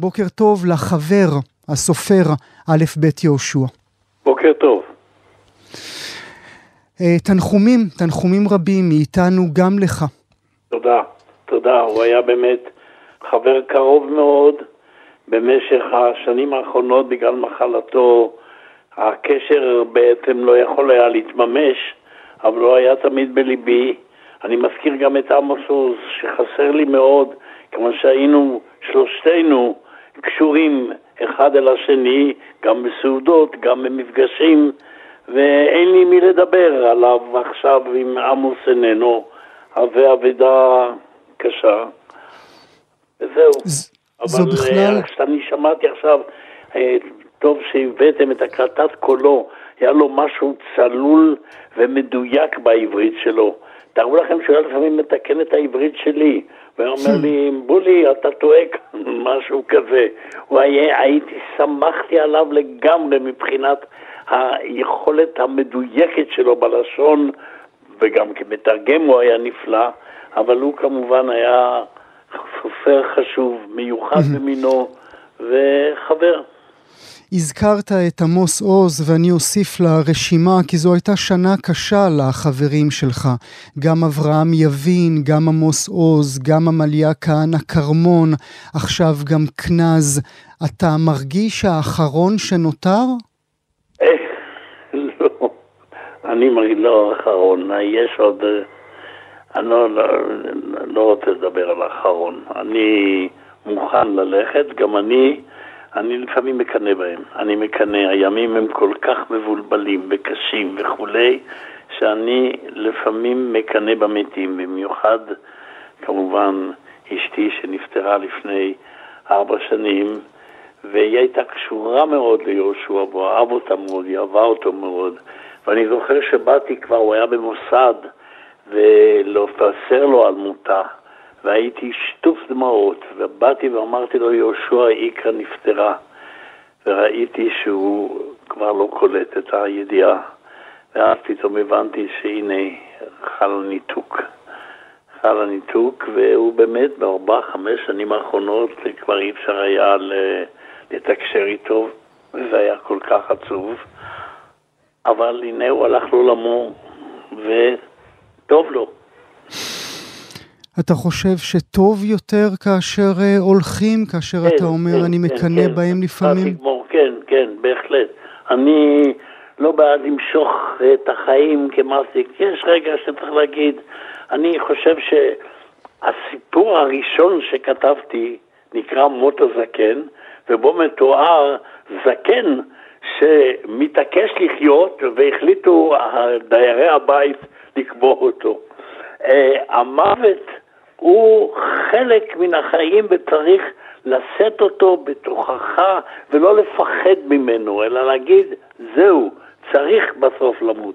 בוקר טוב לחבר, הסופר א' ב' יהושע. בוקר טוב. אה, תנחומים, תנחומים רבים מאיתנו גם לך. תודה, תודה. הוא היה באמת חבר קרוב מאוד במשך השנים האחרונות בגלל מחלתו. הקשר בעצם לא יכול היה להתממש, אבל הוא היה תמיד בליבי. אני מזכיר גם את עמוס עוז, שחסר לי מאוד, כמו שהיינו שלושתנו קשורים אחד אל השני, גם בסעודות, גם במפגשים, ואין לי מי לדבר עליו עכשיו אם עמוס איננו, הווה אבדה קשה. וזהו. אבל בכלל... אה, כשאני שמעתי עכשיו, אה, טוב שהבאתם את הקלטת קולו, היה לו משהו צלול ומדויק בעברית שלו. תארו לכם שהוא היה לפעמים מתקן את העברית שלי, והיה אומר לי, בולי, אתה טועה כאן, משהו כזה. היה, הייתי, שמחתי עליו לגמרי מבחינת היכולת המדויקת שלו בלשון, וגם כמתרגם הוא היה נפלא, אבל הוא כמובן היה סופר חשוב, מיוחד במינו, וחבר. הזכרת את עמוס עוז ואני אוסיף לרשימה כי זו הייתה שנה קשה לחברים שלך. גם אברהם יבין, גם עמוס עוז, גם עמליה כהנא כרמון, עכשיו גם כנז. אתה מרגיש האחרון שנותר? אה, לא, אני מרגיש לא האחרון, יש עוד... אה, אני לא, לא, לא רוצה לדבר על האחרון. אני מוכן ללכת, גם אני... אני לפעמים מקנא בהם. אני מקנא, הימים הם כל כך מבולבלים וקשים וכולי, שאני לפעמים מקנא במתים, במיוחד כמובן אשתי שנפטרה לפני ארבע שנים, והיא הייתה קשורה מאוד ליהושע, והוא אהב אותה מאוד, היא אהבה אותו מאוד. ואני זוכר שבאתי כבר, הוא היה במוסד, ולבשר לו על מותה. והייתי שטוף דמעות, ובאתי ואמרתי לו, יהושע איקרא נפטרה, וראיתי שהוא כבר לא קולט את הידיעה, ואז פתאום הבנתי שהנה חל הניתוק. חל הניתוק, והוא באמת בארבע, חמש שנים האחרונות כבר אי אפשר היה לתקשר איתו, וזה היה כל כך עצוב. אבל הנה הוא הלך לעולמו, וטוב לו. אתה חושב שטוב יותר כאשר uh, הולכים, כאשר כן, אתה אומר כן, אני מקנא כן, בהם כן, לפעמים? תגמור, כן, כן, בהחלט. אני לא בעד למשוך את החיים כמעסיק. יש רגע שצריך להגיד, אני חושב שהסיפור הראשון שכתבתי נקרא מות הזקן, ובו מתואר זקן שמתעקש לחיות והחליטו דיירי הבית לקבור אותו. המוות הוא חלק מן החיים וצריך לשאת אותו בתוכך ולא לפחד ממנו, אלא להגיד, זהו, צריך בסוף למות.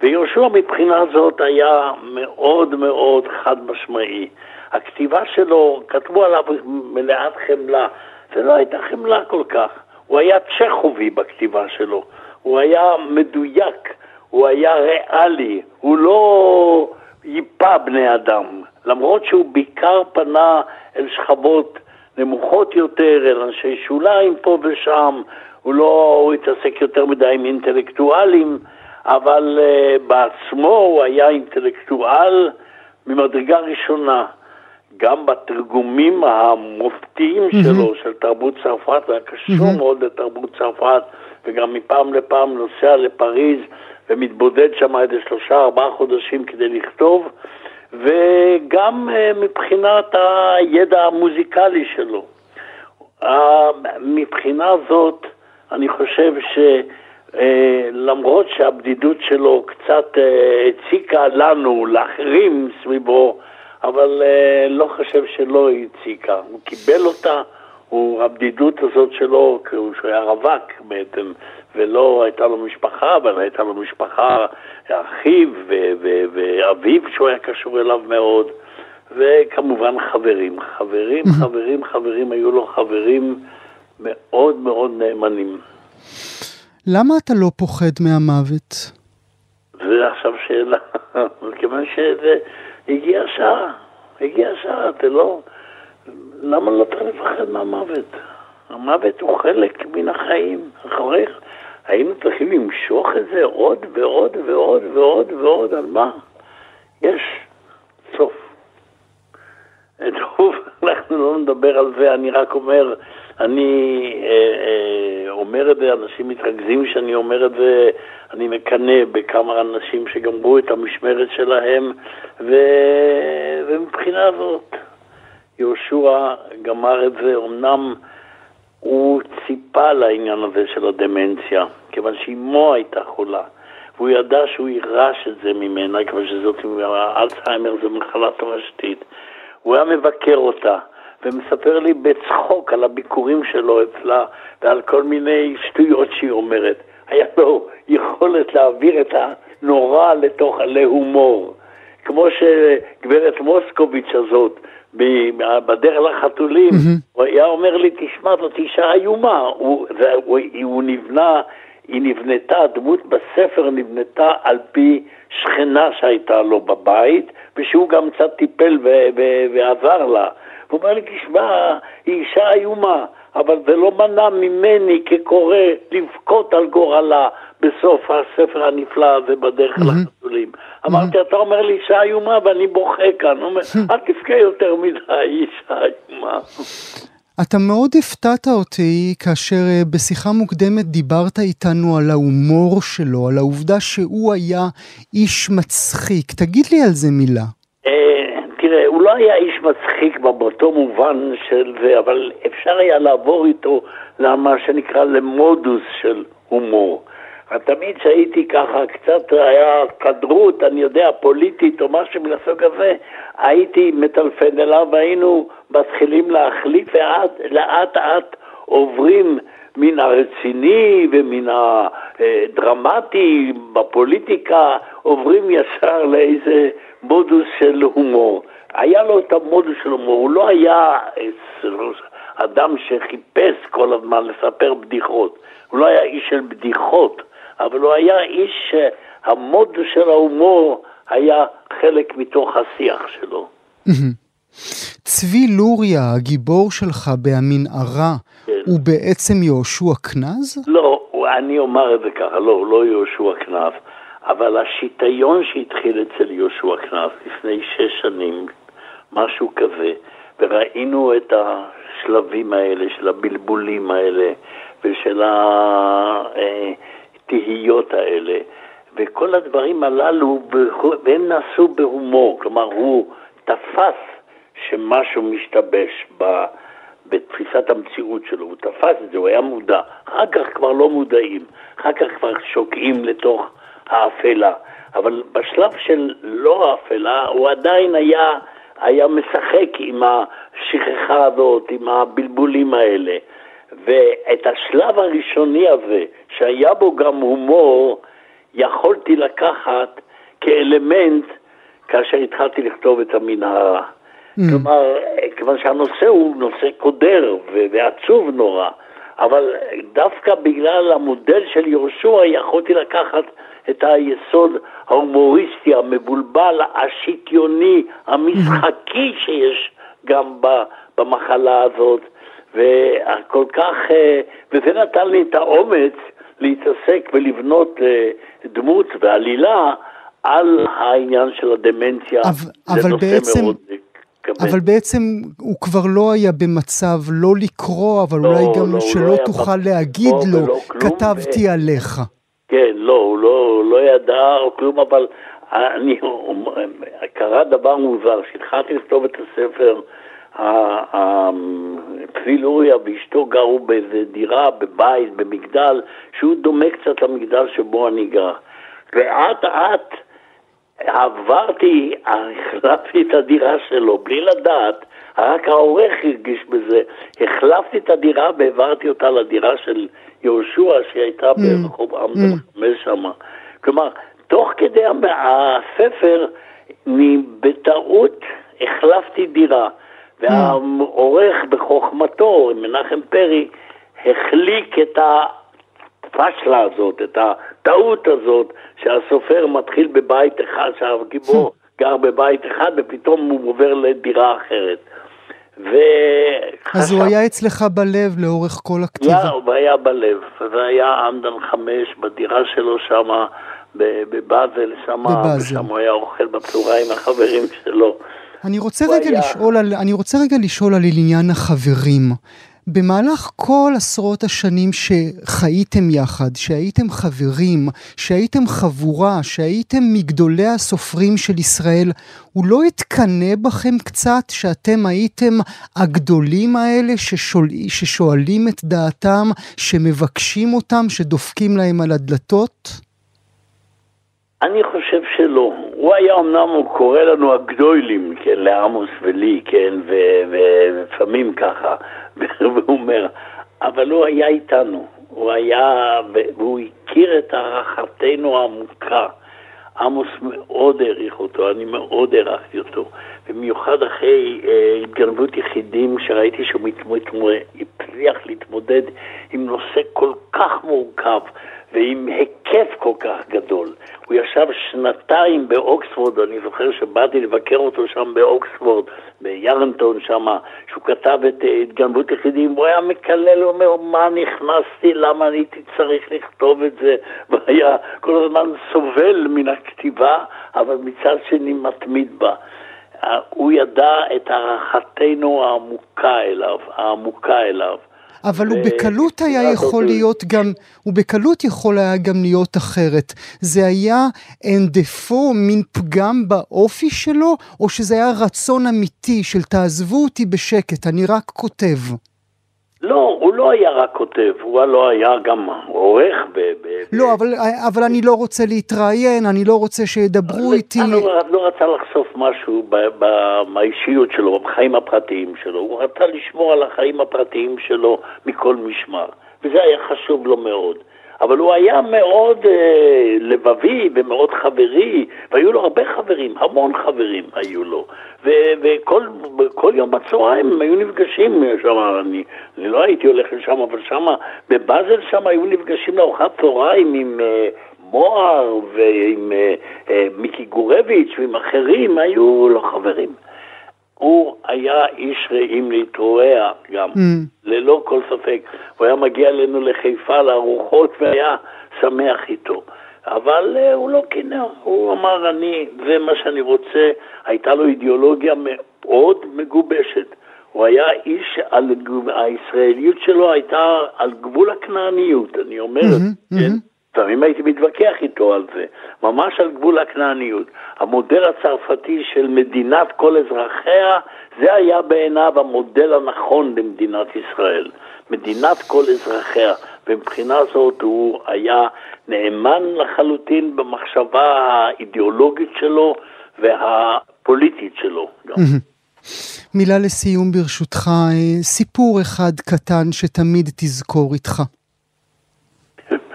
ויהושע מבחינה זאת היה מאוד מאוד חד משמעי. הכתיבה שלו, כתבו עליו מלאת חמלה, זה לא הייתה חמלה כל כך. הוא היה צ'כובי בכתיבה שלו, הוא היה מדויק, הוא היה ריאלי, הוא לא ייפה בני אדם. למרות שהוא בעיקר פנה אל שכבות נמוכות יותר, אל אנשי שוליים פה ושם, הוא לא הוא התעסק יותר מדי עם אינטלקטואלים, אבל uh, בעצמו הוא היה אינטלקטואל ממדרגה ראשונה. גם בתרגומים המופתיים mm-hmm. שלו, של תרבות צרפת, היה קשור mm-hmm. מאוד לתרבות צרפת, וגם מפעם לפעם נוסע לפריז ומתבודד שם איזה שלושה ארבעה חודשים כדי לכתוב. וגם אה, מבחינת הידע המוזיקלי שלו. מבחינה זאת, אני חושב שלמרות אה, שהבדידות שלו קצת אה, הציקה לנו, לאחרים סביבו, אבל לא חושב שלא הציקה. הוא קיבל אותה, הוא, הבדידות הזאת שלו, שהוא היה רווק בעצם, ולא הייתה לו משפחה, אבל הייתה לו משפחה, אחיו ואביו שהוא היה קשור אליו מאוד, וכמובן חברים. חברים, חברים, חברים, היו לו חברים מאוד מאוד נאמנים. למה אתה לא פוחד מהמוות? זה עכשיו שאלה, כיוון שזה הגיעה שעה, הגיעה שעה, אתה לא... למה לא צריך לפחד מהמוות? המוות הוא חלק מן החיים. אחרי, היינו צריכים למשוך את זה עוד ועוד ועוד ועוד ועוד, על מה? יש סוף. טוב, אנחנו לא נדבר על זה, אני רק אומר, אני אה, אה, אומר את זה, אנשים מתרכזים שאני אומר את זה, אני מקנא בכמה אנשים שגמרו את המשמרת שלהם, ו... ומבחינה זאת, יהושע גמר את זה, אמנם הוא ציפה לעניין הזה של הדמנציה, כיוון שאימו הייתה חולה, והוא ידע שהוא יירש את זה ממנה, כיוון שזאת, אלצהיימר זה מחלה תורשתית. הוא היה מבקר אותה, ומספר לי בצחוק על הביקורים שלו אצלה ועל כל מיני שטויות שהיא אומרת. היה לו יכולת להעביר את הנורא לתוך, להומור. כמו שגברת מוסקוביץ' הזאת, בדרך לחתולים, mm-hmm. הוא היה אומר לי, תשמע, זאת אישה איומה. הוא, הוא, הוא נבנה, היא נבנתה, הדמות בספר נבנתה על פי שכנה שהייתה לו בבית, ושהוא גם קצת טיפל ועזר לה. הוא אומר לי, תשמע, היא אישה איומה, אבל זה לא מנע ממני כקורא לבכות על גורלה בסוף הספר הנפלא הזה בדרך mm-hmm. לחתולים. Mm-hmm. אמרתי, אתה אומר לי אישה איומה ואני בוכה כאן. הוא אומר, אל תבכה יותר מדי, אישה איומה. אתה מאוד הפתעת אותי כאשר אה, בשיחה מוקדמת דיברת איתנו על ההומור שלו, על העובדה שהוא היה איש מצחיק. תגיד לי על זה מילה. אה, תראה, הוא לא היה איש מצחיק באותו מובן של זה, אבל אפשר היה לעבור איתו למה שנקרא למודוס של הומור. תמיד כשהייתי ככה, קצת היה כדרות, אני יודע, פוליטית או משהו מן הסוג הזה, הייתי מטלפן אליו והיינו מתחילים להחליף לאט לאט עוברים מן הרציני ומן הדרמטי בפוליטיקה, עוברים ישר לאיזה מודוס של הומור. היה לו את המודוס של הומור, הוא לא היה אדם שחיפש כל הזמן לספר בדיחות, הוא לא היה איש של בדיחות. אבל הוא היה איש שהמוד של ההומור היה חלק מתוך השיח שלו. צבי לוריה, הגיבור שלך במנהרה, כן. הוא בעצם יהושע קנז? לא, אני אומר את זה ככה, לא, לא יהושע קנז, אבל השיטיון שהתחיל אצל יהושע קנז לפני שש שנים, משהו כזה, וראינו את השלבים האלה, של הבלבולים האלה, ושל התהיות האלה, וכל הדברים הללו, והם נעשו בהומור, כלומר הוא תפס שמשהו משתבש ב, בתפיסת המציאות שלו, הוא תפס את זה, הוא היה מודע, אחר כך כבר לא מודעים, אחר כך כבר שוקעים לתוך האפלה, אבל בשלב של לא האפלה הוא עדיין היה, היה משחק עם השכחה הזאת, עם הבלבולים האלה. ואת השלב הראשוני הזה, שהיה בו גם הומור, יכולתי לקחת כאלמנט כאשר התחלתי לכתוב את המנהרה. Mm. כלומר, כיוון שהנושא הוא נושא קודר ועצוב נורא, אבל דווקא בגלל המודל של יהושע יכולתי לקחת את היסוד ההומוריסטי, המבולבל, השוויוני, המשחקי שיש גם במחלה הזאת, וכל כך, אה, וזה נתן לי את האומץ להתעסק ולבנות אה, דמות ועלילה על העניין של הדמנציה. אבל, אבל בעצם... אבל בעצם הוא כבר לא היה במצב לא לקרוא, אבל לא, אולי גם לא, שלא לא תוכל להגיד לו, כתבתי ו... עליך. כן, לא, הוא לא, לא ידע או כלום, אבל אני, קרה דבר מוזר, כשהתחלתי לכתוב את הספר, צבי לוריה ואשתו גרו באיזה דירה, בבית, במגדל, שהוא דומה קצת למגדל שבו אני גר. ואט אט עברתי, החלפתי את הדירה שלו בלי לדעת, רק העורך הרגיש בזה. החלפתי את הדירה והעברתי אותה לדירה של יהושע שהייתה mm. ברחוב mm. חמש שמה. כלומר, תוך כדי הספר, בטעות החלפתי דירה. והעורך בחוכמתו, מנחם פרי, החליק את הפשלה הזאת, את הטעות הזאת, שהסופר מתחיל בבית אחד, שהגיבור גר בבית אחד ופתאום הוא עובר לדירה אחרת. וחשב... אז הוא היה אצלך בלב לאורך כל הכתיבה. היה, הוא היה בלב, והיה עמדן חמש בדירה שלו שמה, בבאזל בבאזל. ושם הוא היה אוכל בצהריים החברים שלו. אני רוצה, רגע היה- לשאול על, אני רוצה רגע לשאול על עניין החברים. במהלך כל עשרות השנים שחייתם יחד, שהייתם חברים, שהייתם חבורה, שהייתם מגדולי הסופרים של ישראל, הוא לא התקנא בכם קצת שאתם הייתם הגדולים האלה ששואל, ששואלים את דעתם, שמבקשים אותם, שדופקים להם על הדלתות? אני חושב שלא. הוא היה אמנם, הוא קורא לנו הגדולים, כן, לעמוס ולי, כן, ולפעמים ככה, והוא אומר, אבל הוא היה איתנו, הוא היה, והוא הכיר את הערכתנו העמוקה. עמוס מאוד העריך אותו, אני מאוד הערכתי אותו, במיוחד אחרי אה, התגנבות יחידים שראיתי שהוא מתמודד, הצליח להתמודד עם נושא כל כך מורכב ועם היקף כל כך גדול. הוא ישב שנתיים באוקספורד, אני זוכר שבאתי לבקר אותו שם באוקספורד, בירנטון שם, שהוא כתב את אה, התגנבות יחידים, הוא היה מקלל, הוא אומר, מה נכנסתי, למה אני הייתי צריך לכתוב את זה, והיה כל הזמן סובל מן הכתיבה, אבל מצד שני מתמיד בה. אה, הוא ידע את הערכתנו העמוקה אליו, העמוקה אליו. אבל הוא ו- בקלות היה לעשות יכול זה. להיות גם, הוא בקלות יכול היה גם להיות אחרת. זה היה אין דפו, מין פגם באופי שלו, או שזה היה רצון אמיתי של תעזבו אותי בשקט, אני רק כותב. לא, הוא לא היה רק כותב, הוא לא היה גם עורך ב... ב לא, אבל, אבל אני לא רוצה להתראיין, אני לא רוצה שידברו איתי. הוא לא, לא רצה לחשוף משהו ב- ב- מהאישיות שלו, בחיים הפרטיים שלו. הוא רצה לשמור על החיים הפרטיים שלו מכל משמר, וזה היה חשוב לו מאוד. אבל הוא היה מאוד אה, לבבי ומאוד חברי, והיו לו הרבה חברים, המון חברים היו לו. ו- וכל כל יום בצהריים הם היו נפגשים שם, אני, אני לא הייתי הולך לשם, אבל שם, בבאזל שם היו נפגשים לארוחת צהריים עם... אה, מוהר ועם אה, אה, מיקי גורביץ' ועם אחרים, היו לו חברים. הוא היה איש רעים להתרועע גם, Mm. ללא כל ספק. הוא היה מגיע אלינו לחיפה לארוחות והיה שמח איתו. אבל uh, הוא לא קינא, הוא אמר, אני, זה מה שאני רוצה. הייתה לו אידיאולוגיה מאוד מגובשת. הוא היה איש, על, הישראליות שלו הייתה על גבול הכנעניות, אני אומר את מהמם, כן? מהמם. לפעמים הייתי מתווכח איתו על זה, ממש על גבול הכנעניות. המודל הצרפתי של מדינת כל אזרחיה, זה היה בעיניו המודל הנכון למדינת ישראל. מדינת כל אזרחיה, ומבחינה זאת הוא היה נאמן לחלוטין במחשבה האידיאולוגית שלו והפוליטית שלו. גם. מילה לסיום ברשותך, אה, סיפור אחד קטן שתמיד תזכור איתך.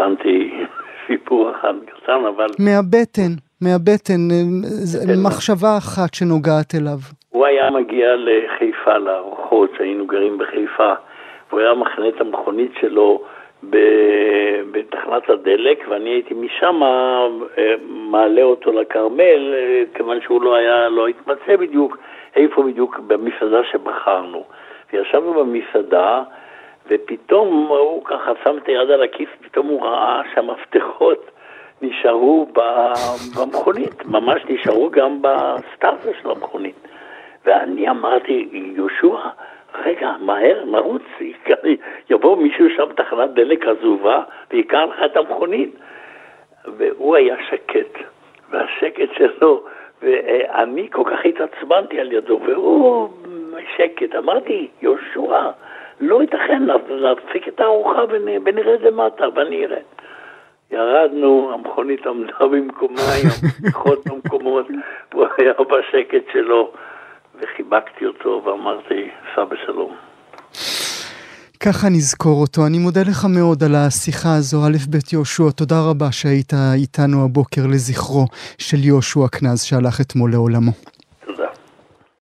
הכנתי סיפור אחד קטן, אבל מהבטן, מהבטן. מחשבה אחת שנוגעת אליו. הוא היה מגיע לחיפה, לארוחות, שהיינו גרים בחיפה, והוא היה מכנה את המכונית שלו בתחנת הדלק, ואני הייתי משם אה, מעלה אותו לכרמל, אה, כיוון שהוא לא היה, לא התמצא בדיוק איפה בדיוק במסעדה שבחרנו. וישבנו במסעדה, ופתאום הוא ככה שם את היד על הכיס, פתאום הוא ראה שהמפתחות נשארו במכונית, ממש נשארו גם בסטארטר של המכונית. ואני אמרתי, יהושע, רגע, מהר, נרוץ, יבוא מישהו שם תחנת דלק עזובה ויקר לך את המכונית. והוא היה שקט, והשקט שלו, ואני כל כך התעצבנתי על ידו, והוא שקט. אמרתי, יהושע, לא ייתכן, להפסיק את הארוחה ונ- ונרד למטה, ואני ארד. ירדנו, המכונית עמדה במקומה, המפתחות במקומות, והוא היה בשקט שלו, וחיבקתי אותו ואמרתי, סע בשלום. ככה נזכור אותו. אני מודה לך מאוד על השיחה הזו, א' ב' יהושע, תודה רבה שהיית איתנו הבוקר לזכרו של יהושע קנז שהלך אתמול לעולמו.